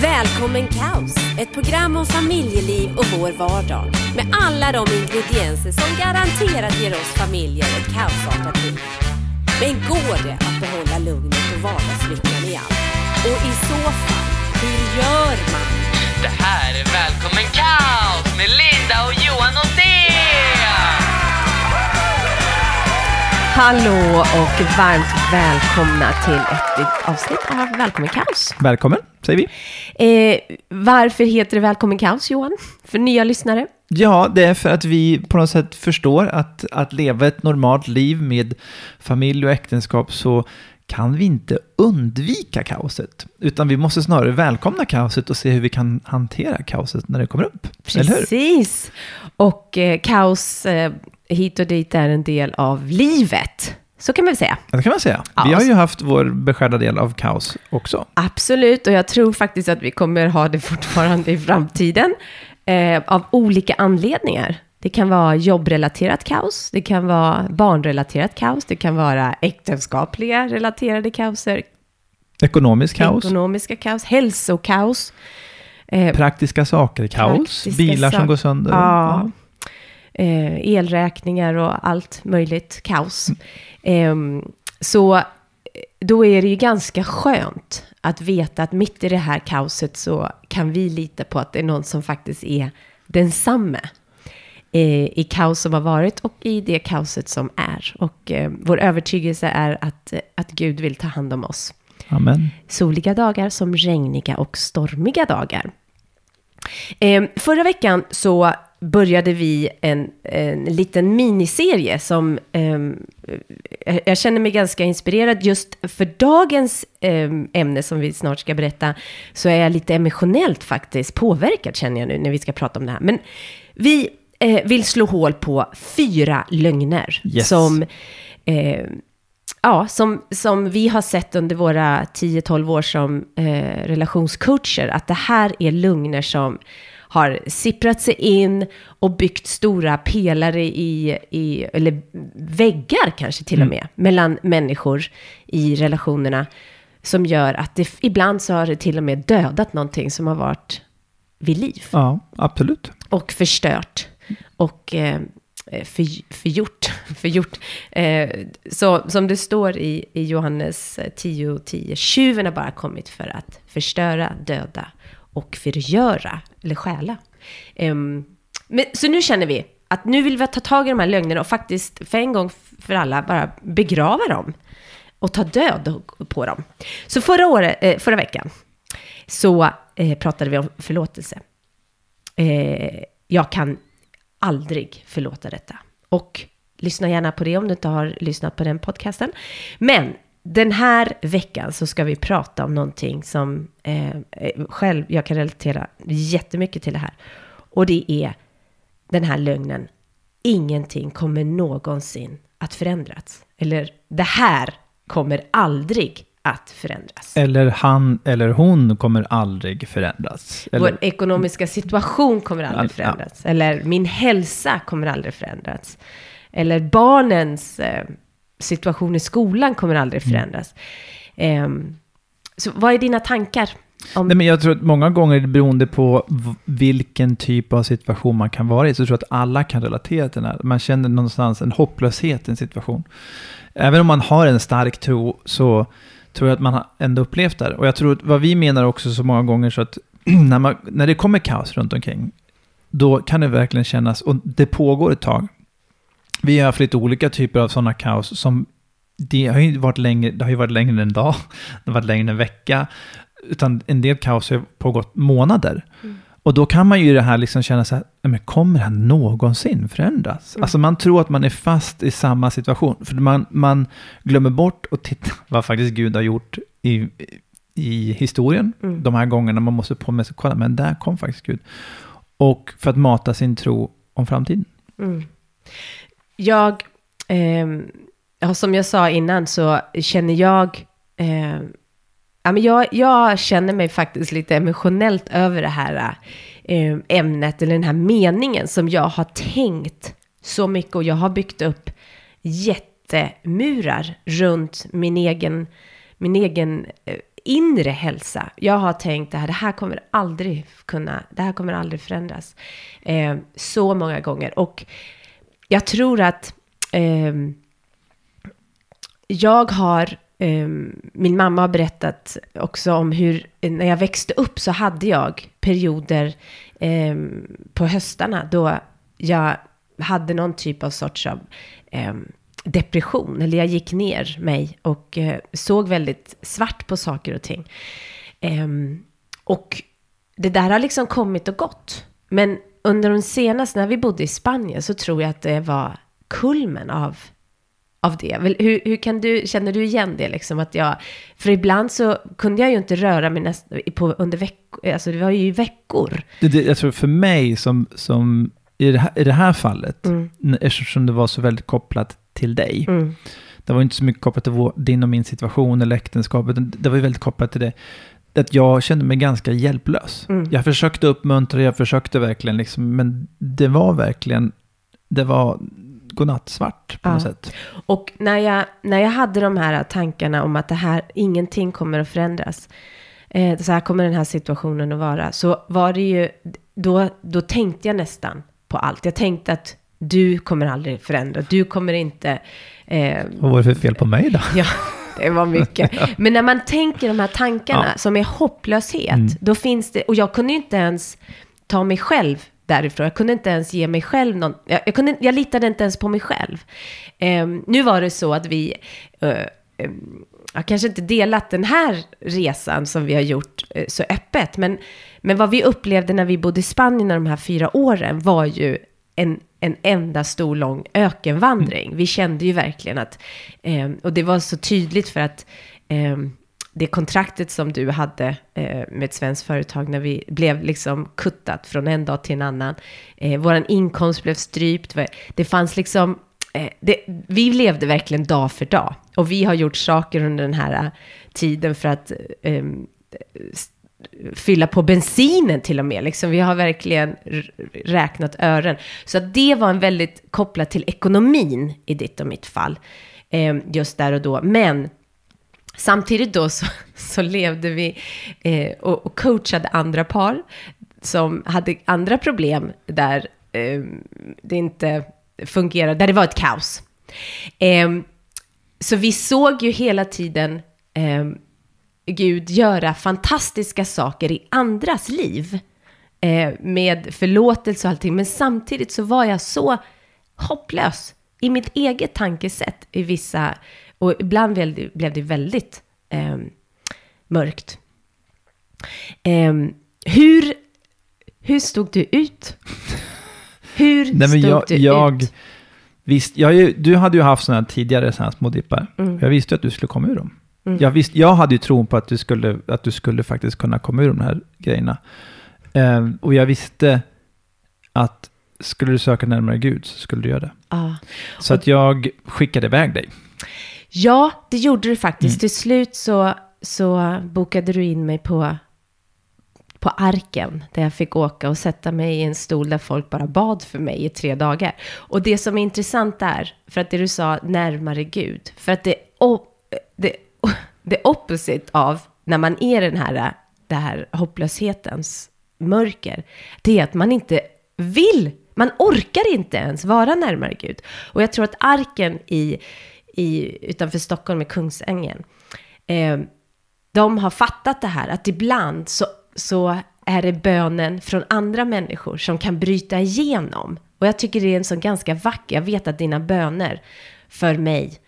Välkommen Kaos! Ett program om familjeliv och vår vardag. Med alla de ingredienser som garanterat ger oss familjer ett kaosartat liv. Men går det att behålla lugnet och vardagslyckan i allt? Och i så fall, hur gör man? Det här är Välkommen Kaos med Linda och Hallå och varmt välkomna till ett nytt avsnitt av Välkommen Kaos. Välkommen, säger vi. Eh, varför heter det Välkommen Kaos, Johan? För nya lyssnare? Ja, det är för att vi på något sätt förstår att, att leva ett normalt liv med familj och äktenskap så kan vi inte undvika kaoset, utan vi måste snarare välkomna kaoset och se hur vi kan hantera kaoset när det kommer upp. Precis. Och eh, kaos eh, hit och dit är en del av livet. Så kan man väl säga. Ja, Det kan man säga. Ja, Vi har ju haft vår beskärda del av kaos också. Absolut, och jag tror faktiskt att vi kommer ha det fortfarande i framtiden. Eh, av olika anledningar. Det kan vara jobbrelaterat kaos, det kan vara barnrelaterat kaos, det kan vara äktenskapliga relaterade kaoser, Ekonomisk kaos, ekonomiska kaos, hälsokaos. Eh, praktiska saker, kaos, Praktiska bilar som sak- går sönder. Ja. Eh, elräkningar och allt möjligt kaos. Ehm, så eh, då är det ju ganska skönt att veta att mitt i det här kaoset så kan vi lita på att det är någon som faktiskt är densamme. Eh, I kaos som har varit och i det kaoset som är. Och eh, vår övertygelse är att, eh, att Gud vill ta hand om oss Amen. soliga dagar som regniga och stormiga dagar. Eh, förra veckan så började vi en, en liten miniserie som ehm, eh, jag känner mig ganska inspirerad just för dagens ehm, ämne som vi snart ska berätta så är jag lite emotionellt faktiskt påverkad känner jag nu när vi ska prata om det här. Men vi eh, vill slå hål på fyra lögner Yes. som eh, Ja, som, som vi har sett under våra 10-12 år som eh, relationscoacher, att det här är lugner som har sipprat sig in och byggt stora pelare i, i eller väggar kanske till och med, mellan människor i relationerna, som gör att det ibland så har det till och med dödat någonting som har varit vid liv Ja, absolut. och förstört och eh, för, förgjort. förgjort. Eh, så som det står i, i Johannes 10.10, 10, tjuven har bara kommit för att förstöra, döda och förgöra, eller stjäla. Um, men, så nu känner vi att nu vill vi ta tag i de här lögnerna och faktiskt för en gång för alla bara begrava dem och ta död på dem. Så förra, året, eh, förra veckan så eh, pratade vi om förlåtelse. Eh, jag kan aldrig förlåta detta. Och lyssna gärna på det om du inte har lyssnat på den podcasten. Men den här veckan så ska vi prata om någonting som eh, själv jag kan relatera jättemycket till det här. Och det är den här lögnen. Ingenting kommer någonsin att förändras. Eller det här kommer aldrig att förändras. Eller han eller hon kommer aldrig förändras. Eller, Vår ekonomiska situation kommer aldrig Ja. förändras. Eller min hälsa kommer aldrig förändras. Eller barnens eh, situation i skolan kommer aldrig Mm. förändras. Ehm, så vad är dina tankar? Om, Nej, men jag tror att många gånger beroende på vilken typ av situation man kan vara i, så tror jag att alla kan relatera till den här. Man känner någonstans en hopplöshet i en situation. Även om man har en stark tro så tror jag att man ändå upplevt det. Och jag tror att vad vi menar också så många gånger så att när, man, när det kommer kaos runt omkring, då kan det verkligen kännas, och det pågår ett tag. Vi har haft lite olika typer av sådana kaos som det har ju varit längre, det har ju varit längre än en dag, det har varit längre än en vecka, utan en del kaos har pågått månader. Och då kan man ju i det här liksom känna så här, "Nej, men kommer det här någonsin förändras? Alltså man tror att man är fast i samma situation, för man, man glömmer bort att titta vad faktiskt Gud har gjort i, i historien, Mm. de här gångerna man måste på med sig, kolla, men där kom faktiskt Gud. Och för att mata sin tro om framtiden. Mm. Jag, eh, som jag sa innan så känner jag, eh, ja, men jag, jag känner mig faktiskt lite emotionellt över det här eh, ämnet, eller den här meningen som jag har tänkt så mycket och jag har byggt upp jättemurar runt min egen, min egen eh, inre hälsa. Jag har tänkt att det här kommer aldrig kunna, det här kommer aldrig förändras. Eh, så många gånger. Och jag tror att eh, jag har, eh, min mamma har berättat också om hur, när jag växte upp så hade jag perioder eh, på höstarna då jag hade någon typ av sorts av eh, depression, eller jag gick ner mig och eh, såg väldigt svart på saker och ting. Eh, och det där har liksom kommit och gått. Men under de senaste, när vi bodde i Spanien, så tror jag att det var kulmen av, av det. Hur, hur kan du, känner du igen det liksom? Att jag, för ibland så kunde jag ju inte röra mig näst, på, under veckor, alltså det var ju veckor. Det, det, jag tror för mig som, som i, det här, i det här fallet, mm. eftersom det var så väldigt kopplat till dig. Mm. Det var inte så mycket kopplat till vår, din och min situation eller äktenskapet. Det var ju väldigt kopplat till det. Att jag kände mig ganska hjälplös. Mm. Jag försökte uppmuntra, jag försökte verkligen liksom, men det var verkligen, det var godnattsvart på ja. något sätt. Och när jag, när jag hade de här tankarna om att det här, ingenting kommer att förändras. Eh, så här kommer den här situationen att vara. Så var det ju, då, då tänkte jag nästan på allt. Jag tänkte att du kommer aldrig förändra, du kommer inte... Eh, Vad var det för fel på mig då? Ja, det var mycket. Men när man tänker de här tankarna ja. som är hopplöshet, mm. då finns det, och jag kunde ju inte ens ta mig själv därifrån. Jag kunde inte ens ge mig själv någon, jag, jag, kunde, jag litade inte ens på mig själv. Eh, nu var det så att vi, eh, jag kanske inte delat den här resan som vi har gjort eh, så öppet, men, men vad vi upplevde när vi bodde i Spanien de här fyra åren var ju en, en enda stor lång ökenvandring. Mm. Vi kände ju verkligen att, eh, och det var så tydligt för att eh, det kontraktet som du hade eh, med ett svenskt företag när vi blev liksom kuttat från en dag till en annan. Eh, Vår inkomst blev strypt. Det fanns liksom, eh, det, vi levde verkligen dag för dag. Och vi har gjort saker under den här tiden för att eh, fylla på bensinen till och med. Liksom, vi har verkligen räknat ören. Så att det var en väldigt kopplat till ekonomin i ditt och mitt fall. Eh, just där och då. Men samtidigt då så, så levde vi eh, och, och, coachade andra par som hade andra problem där eh, det inte fungerade, där det var ett kaos. Ehm, så vi såg ju hela tiden ehm, Gud göra fantastiska saker i andras liv. Eh, med förlåtelse och allting. Men samtidigt så var jag så hopplös i mitt eget tankesätt i vissa, och ibland blev det, väldigt eh, mörkt. Eh, hur, hur stod du ut? Hur Nej, men stod jag, du jag, ut? Visst, jag, du hade ju haft sådana tidigare sådana små dippar. Mm. Jag visste att du skulle komma ur dem. Mm. Jag, visst, jag hade ju tron på att du, skulle, att du skulle faktiskt kunna komma ur de här grejerna. Eh, och jag visste att skulle du söka närmare Gud så skulle du göra det. Ah. Så och, att jag skickade iväg dig. Ja, det gjorde du faktiskt. Mm. Till slut så, så bokade du in mig på, på arken där jag fick åka och sätta mig i en stol där folk bara bad för mig i tre dagar. Och det som är intressant är, för att det du sa, närmare Gud, för att det, oh, det the opposite av när man är den här, det här hopplöshetens mörker, det är att man inte vill, man orkar inte ens vara närmare Gud. Och jag tror att arken i, i, utanför Stockholm i Kungsängen, eh, de har fattat det här, att ibland så, så är det bönen från andra människor som kan bryta igenom. Och jag tycker det är en sån ganska vacker, jag vet att dina böner för mig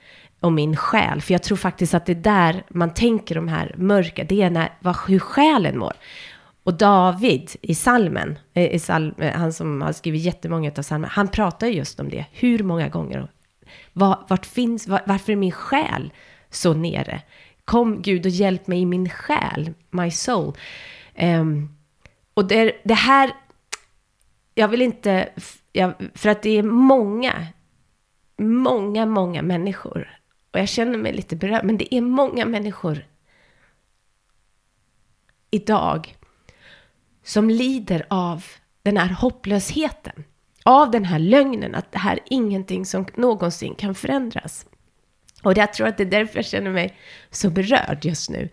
och min själ. För jag tror faktiskt att det är där man tänker de här mörka, det är när, vad, hur själen mår. Och David i salmen, eh, i salm, eh, han som har skrivit jättemånga av salmerna, han pratar just om det. Hur många gånger? Var, vart finns, var, varför är min själ så nere? Kom Gud och hjälp mig i min själ, my soul. Um, och det, det här, jag vill inte, jag, för att det är många, många, många människor och jag känner mig lite berörd, men det är många människor idag som lider av den här hopplösheten. Av den här lögnen att det här är ingenting som någonsin kan förändras. Och jag tror att det är därför jag känner mig så berörd just nu.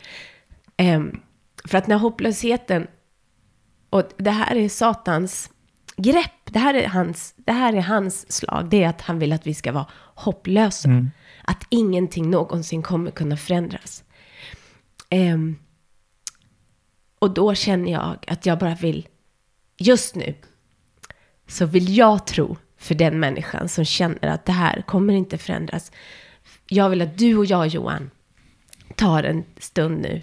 Um, för att när hopplösheten, och det här är Satans grepp, det här är hans, det här är hans slag, det är att han vill att vi ska vara hopplösa. Mm. Att ingenting någonsin kommer kunna förändras. Um, och då känner jag att jag bara vill, just nu, så vill jag tro för den människan som känner att det här kommer inte förändras. Jag vill att du och jag, Johan, tar en stund nu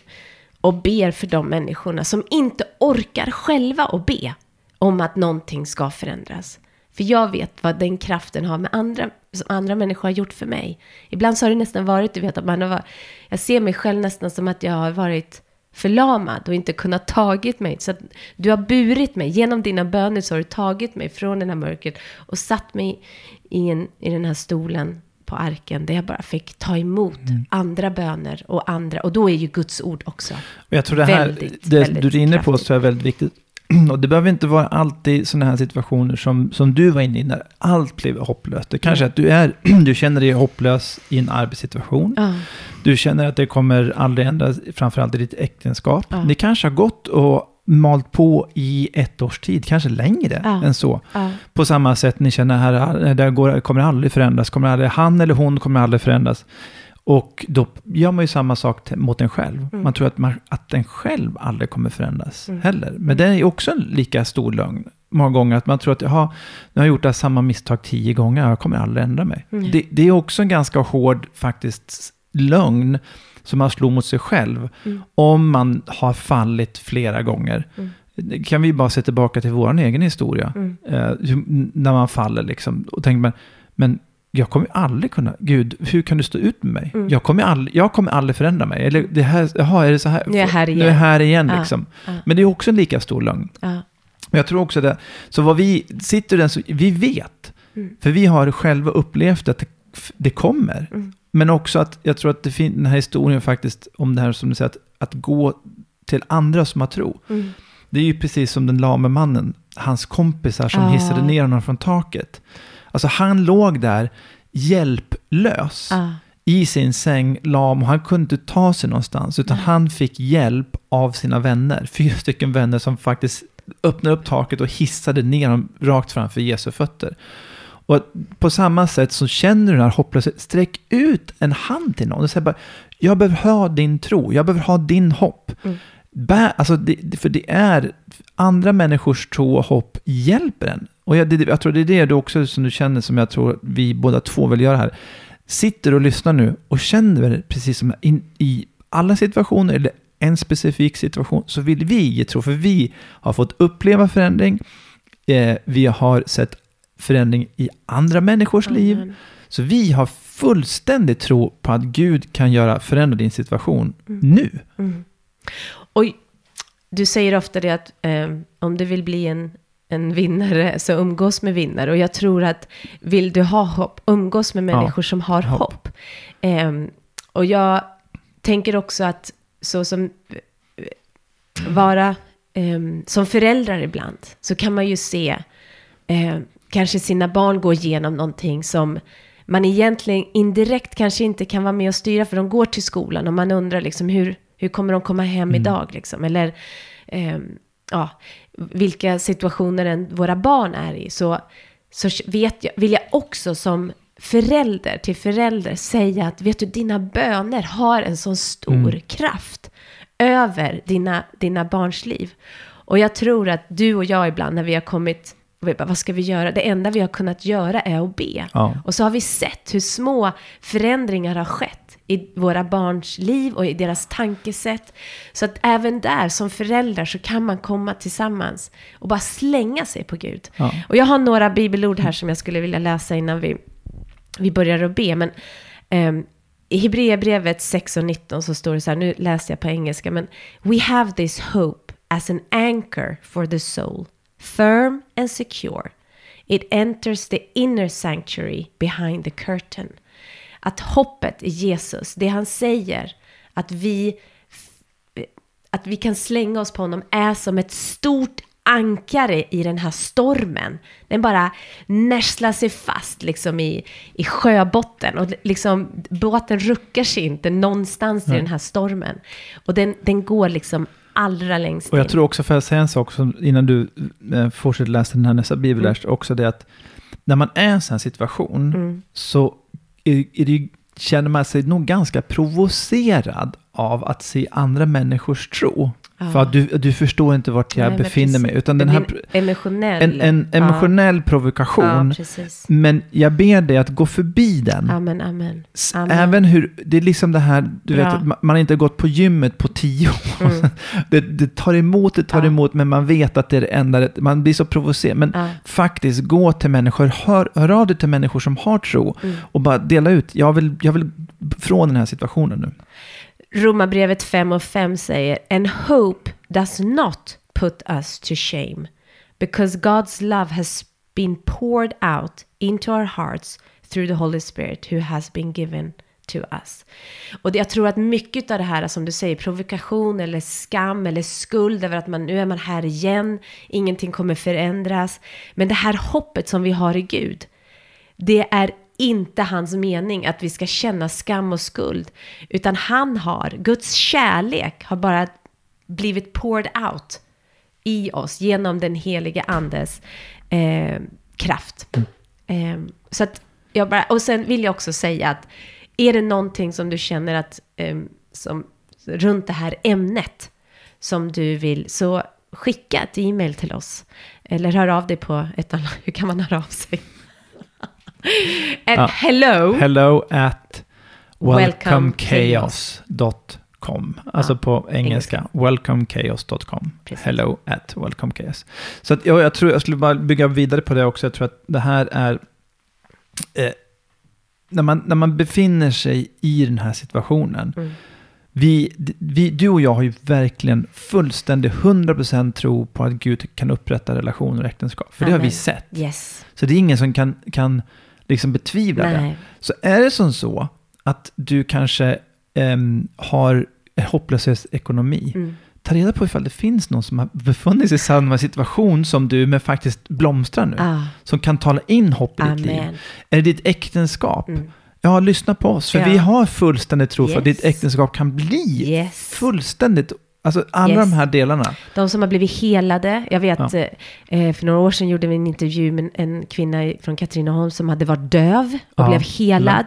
och ber för de människorna som inte orkar själva och be om att någonting ska förändras. För jag vet vad den kraften har med andra, som andra människor har gjort för mig. Ibland så har det nästan varit, du vet, att man har, varit- jag ser mig själv nästan som att jag har varit förlamad och inte kunnat tagit mig. Så att du har burit mig, genom dina böner så har du tagit mig från den här mörkret och satt mig i, en, i den här stolen på arken där jag bara fick ta emot andra böner och andra, och då är ju Guds ord också. Jag tror det här, Väldigt, det väldigt du är inne på så är väldigt viktigt. Och det behöver inte vara alltid sådana här situationer som, som du var inne i när allt blev hopplöst. Det kanske är att du, är, du känner dig hopplös i en arbetssituation. Ja. Du känner att det kommer aldrig ändras, framförallt i ditt äktenskap. Ja. Det kanske har gått och malt på i ett års tid, kanske längre Ja. än så. Ja. På samma sätt ni känner här, det går, kommer aldrig förändras, kommer aldrig, han eller hon kommer aldrig förändras. Och då gör man ju samma sak mot en själv. Mm. Man tror att, man, att den själv aldrig kommer förändras heller. Men det är också en lika stor lögn. Många gånger att man tror att jaha, nu har jag gjort det samma misstag tio gånger, jag kommer aldrig ändra mig. Mm. Det, det är också en ganska hård faktiskt lögn som man slår mot sig själv. Mm. Om man har fallit flera gånger. Det kan vi bara se tillbaka till vår egen historia. Mm. Eh, när man faller liksom. Och tänker man, men jag kommer aldrig kunna, Gud, hur kan du stå ut med mig? Mm. Jag, kommer aldrig, jag kommer aldrig förändra mig. Eller det här, jaha, är det så här? Nu är jag här Nu är jag igen. här igen liksom. ja. Men det är också en lika stor lögn. Ja. Men jag tror också det. Så vad vi sitter den, så, vi vet. Mm. För vi har själva upplevt att det, det kommer. Mm. Men också att jag tror att det finns den här historien faktiskt om det här som du säger, att, att gå till andra som har tro. Mm. Det är ju precis som den lame mannen, hans kompisar som hissade ner honom från taket. Alltså han låg där hjälplös Ja. i sin säng, lam, och han kunde inte ta sig någonstans, utan han fick hjälp av sina vänner. Fyra stycken vänner som faktiskt öppnade upp taket och hissade ner honom rakt framför Jesu fötter. Och på samma sätt så känner du den här hopplösheten, sträck ut en hand till någon och säg bara, jag behöver ha din tro, jag behöver ha din hopp. Mm. Bär, alltså det, för det är, andra människors tro och hopp hjälper en. Och jag, det, jag tror det är det du också som du känner som jag tror vi båda två vill göra här. Sitter och lyssnar nu och känner precis som in, i alla situationer eller en specifik situation så vill vi ge tro. För vi har fått uppleva förändring. Eh, vi har sett förändring i andra människors liv. Amen. Så vi har fullständig tro på att Gud kan göra förändra din situation nu. Mm. Och du säger ofta det att eh, om du vill bli en, en vinnare så umgås med vinnare. Och jag tror att vill du ha hopp, umgås med människor som har hopp. hopp. Eh, och jag tänker också att så som eh, vara eh, som föräldrar ibland så kan man ju se eh, kanske sina barn gå igenom någonting som man egentligen indirekt kanske inte kan vara med och styra för de går till skolan och man undrar liksom hur, hur kommer de komma hem idag liksom? Eller ehm, ja, vilka situationer än våra barn är i så, så vet jag, vill jag också som förälder till förälder säga att vet du, dina böner har en sån stor kraft över dina, dina barns liv. Och jag tror att du och jag ibland när vi har kommit, och vi bara, vad ska vi göra? Det enda vi har kunnat göra är att be. Ja. Och så har vi sett hur små förändringar har skett i våra barns liv och i deras tankesätt. Så att även där som föräldrar så kan man komma tillsammans och bara slänga sig på Gud. Ja. Och jag har några bibelord här som jag skulle vilja läsa innan vi, vi börjar att be. Men ehm, i Hebreerbrevet 6 och 19 så står det så här, nu läser jag på engelska, men We have this hope as an anchor for the soul, firm and secure. It enters the inner sanctuary behind the curtain. Att hoppet i Jesus, det han säger, att vi, att vi kan slänga oss på honom, är som ett stort ankare i den här stormen. Den bara nästlar sig fast liksom i, i sjöbotten och liksom båten ruckar sig inte någonstans i den här stormen. Och den, den går liksom allra längst Och jag in. tror också, för att säga en sak som, innan du eh, fortsätter läsa den här nästa bibelvers, också det att när man är i en sån här situation Mm. så är, är det, känner man sig nog ganska provocerad av att se andra människors tro. Ja. För du, du förstår inte vart jag Nej, befinner mig. Utan den här, emotionell... en, en emotionell provokation. Ja, men jag ber dig att gå förbi den. Amen, amen. Amen. Även hur, det är liksom det här, du Bra. vet, man har inte gått på gymmet på tio år. Mm. Det, det tar emot, det tar Ja. emot, men man vet att det är det enda. Man blir så provocerad. Men Ja. faktiskt, gå till människor, hör, hör av dig till människor som har tro Mm. och bara dela ut. Jag vill, jag vill från den här situationen nu. Romarbrevet 5 och 5 säger And hope does not put us to shame because God's love has been poured out into our hearts through the Holy Spirit who has been given to us. Och det, jag tror att mycket av det här som du säger, provokation eller skam eller skuld över att man, nu är man här igen, ingenting kommer förändras. Men det här hoppet som vi har i Gud, det är inte hans mening att vi ska känna skam och skuld. Utan han har, Guds kärlek har bara blivit poured out i oss genom den heliga andes eh, kraft. Eh, så att jag bara, och sen vill jag också säga att är det någonting som du känner att eh, som, runt det här ämnet som du vill så skicka ett e-mail till oss. Eller hör av dig på ett annat, hur kan man höra av sig? At Ja. hello. Hello at Welcome welcomechaos.com. Alltså på engelska, welcomechaos.com. Precis. Hello at welcomechaos. Så att, jag, jag tror jag skulle bara bygga vidare på det också. Jag tror att det här är... Eh, när, man, när man befinner sig i den här situationen. Mm. Vi, vi, du och jag har ju verkligen fullständig 100% tro på att Gud kan upprätta relationer och äktenskap. För det har vi Amen. sett. Yes. Så det är ingen som kan, kan liksom betvivla det. Nej. Så är det som så att du kanske ehm, har hopplös ekonomi, Mm. ta reda på ifall det finns någon som har befunnit sig i samma situation som du, men faktiskt blomstrar nu. Ah, Som kan tala in hopp i ditt liv. Är det ditt äktenskap? Mm. Ja, lyssna på oss. För Ja. vi har fullständig tro för att Yes. ditt äktenskap kan bli Yes. fullständigt, alltså alla Yes. de här delarna. De som har blivit helade. Jag vet, Ja. eh, för några år sedan gjorde vi en intervju med en kvinna från Katrineholm som hade varit döv och Ja. blev helad.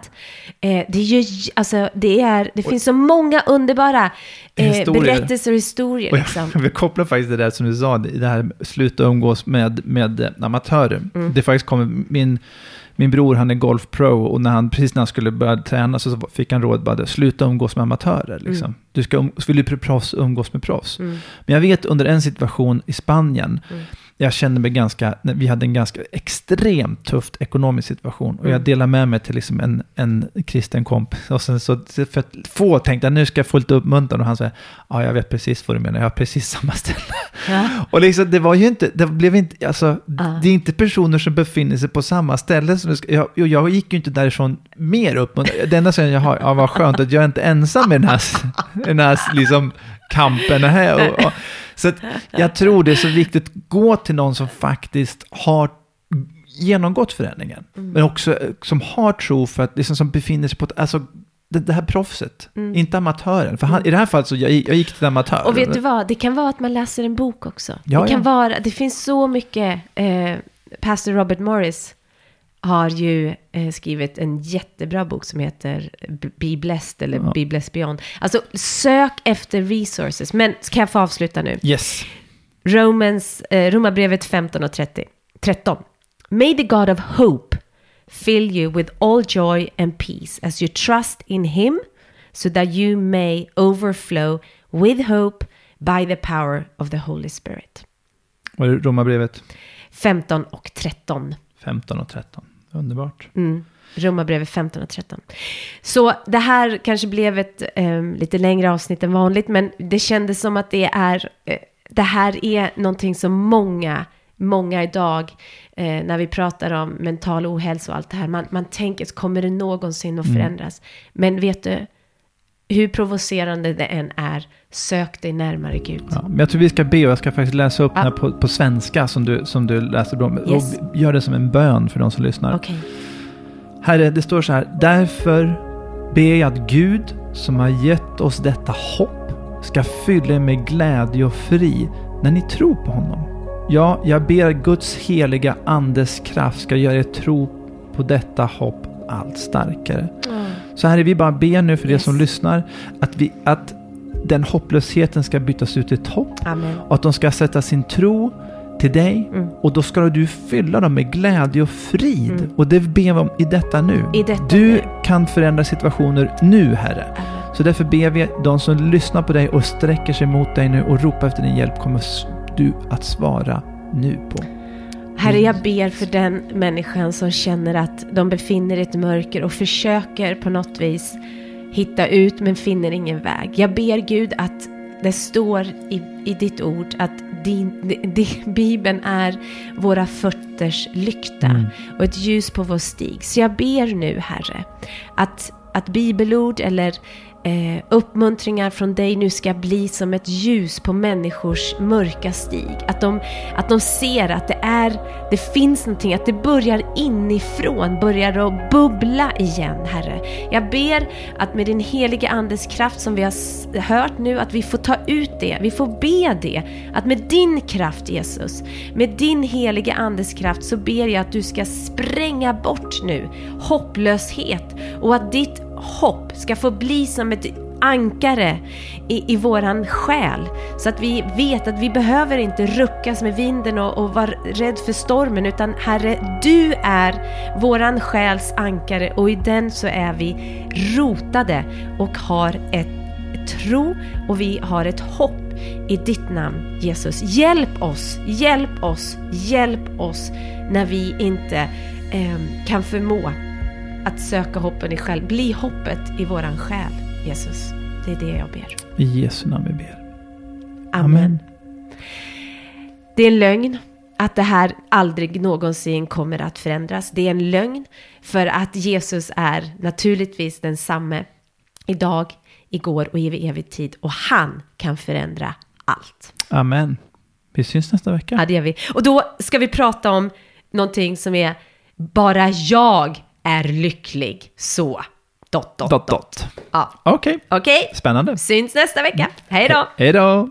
Eh, det, är ju, alltså, det, är, det finns så många underbara eh, Historier. berättelser och historier. Och Liksom. jag vill koppla faktiskt det där som du sa, det här sluta umgås med, med eh, amatörer. Mm. Det faktiskt kommer, min, min bror han är golfpro och när han, precis när han skulle börja träna så fick han råd bara sluta umgås med amatörer. Liksom. Du ska um, vill du bli proffs, umgås med proffs. Mm. Men jag vet under en situation i Spanien, Mm. Jag kände mig ganska, vi hade en ganska extremt tufft ekonomisk situation. Och jag Mm. delade med mig till liksom en, en kristen kompis. Och sen så, för att få tänkte jag, nu ska jag få lite uppmuntran. Och han sa, ja jag vet precis vad du menar, jag har precis samma ställe. Ja. Och liksom, det var ju inte, det blev inte, alltså, Ah. det är inte personer som befinner sig på samma ställe. Ska, jag, jag gick ju inte därifrån mer uppmuntrad. Det enda som jag har, ja vad skönt att jag är inte ensam i den här, i den här liksom, kampen. Här. Och, och, så att jag tror det är så viktigt, gå till någon som faktiskt har genomgått förändringen. Men också eh, som har tro för att, liksom, som befinner sig på, ett- alltså det, det här proffset, inte amatören. För han, i det här fallet så jag, jag gick till amatör. Och vet du vad, det kan vara att man läser en bok också. Ja, det kan ja. vara, det finns så mycket, eh, Pastor Robert Morris har ju eh, skrivit en jättebra bok som heter Be Blessed eller Ja. Be Blessed Beyond. Alltså sök efter resources. Men ska jag få avsluta nu? Yes. Romans, eh, Romarbrevet 15 och 30, 13. May the God of hope fill you with all joy and peace as you trust in him so that you may overflow with hope by the power of the Holy Spirit. Och Romarbrevet 15 och 13. 15 och 13. Underbart. Mm. Romarbrevet 15 och 13. Så det här kanske blev ett eh, lite längre avsnitt än vanligt, men det kändes som att det är, eh, det här är någonting som många, många idag, eh, när vi pratar om mental ohälsa och allt det här, man, man tänker, kommer det någonsin att förändras? Men vet du, hur provocerande det än är, sök dig närmare Gud. Ja, men jag tror vi ska be och jag ska faktiskt läsa upp Ja. den här på, på svenska som du, som du läste då. Yes. Och gör det som en bön för de som lyssnar. Okej. Herre, det står så här. Därför ber jag att Gud som har gett oss detta hopp ska fylla er med glädje och fri när ni tror på honom. Ja, jag ber att Guds heliga andes kraft ska göra er tro på detta hopp allt starkare. Så Herre, vi bara ber nu för Yes. er som lyssnar att, vi, att den hopplösheten ska bytas ut i ett hopp Amen. och att de ska sätta sin tro till dig Mm. och då ska du fylla dem med glädje och frid. Mm. Och det ber vi om i detta nu. I detta du nu. kan förändra situationer nu, Herre. Amen. Så därför ber vi de som lyssnar på dig och sträcker sig mot dig nu och ropar efter din hjälp kommer du att svara nu på. Herre, jag ber för den människan som känner att de befinner i ett mörker och försöker på något vis hitta ut men finner ingen väg. Jag ber Gud att det står i, i ditt ord att din, di- di- Bibeln är våra fötters lykta Mm. och ett ljus på vår stig. Så jag ber nu, Herre, att, att bibelord eller eh, uppmuntringar från dig nu ska bli som ett ljus på människors mörka stig. Att de, att de ser att det, är, det finns någonting, att det börjar inifrån, börjar att bubbla igen, Herre. Jag ber att med din heliga Andes kraft som vi har hört nu, att vi får ta ut det, vi får be det. Att med din kraft Jesus, med din heliga Andes kraft så ber jag att du ska spränga bort nu hopplöshet och att ditt hopp ska få bli som ett ankare i, i våran själ. Så att vi vet att vi behöver inte ruckas med vinden och, och vara rädd för stormen utan Herre, du är våran själs ankare och i den så är vi rotade och har ett tro och vi har ett hopp i ditt namn Jesus. Hjälp oss, hjälp oss, hjälp oss när vi inte eh, kan förmå att söka hoppen i själ. Bli hoppet i våran själ, Jesus. Det är det jag ber. I Jesu namn vi ber. Amen. Det är en lögn att det här aldrig någonsin kommer att förändras. Det är en lögn för att Jesus är naturligtvis densamme idag, igår och i evig tid. Och han kan förändra allt. Amen. Vi syns nästa vecka. Ja, det gör vi. Och då ska vi prata om någonting som är bara jag är lycklig. Så. Dot, dot, Dot, dot. Ja. Okej, Okej, spännande. syns nästa vecka. Hej då! Hej då.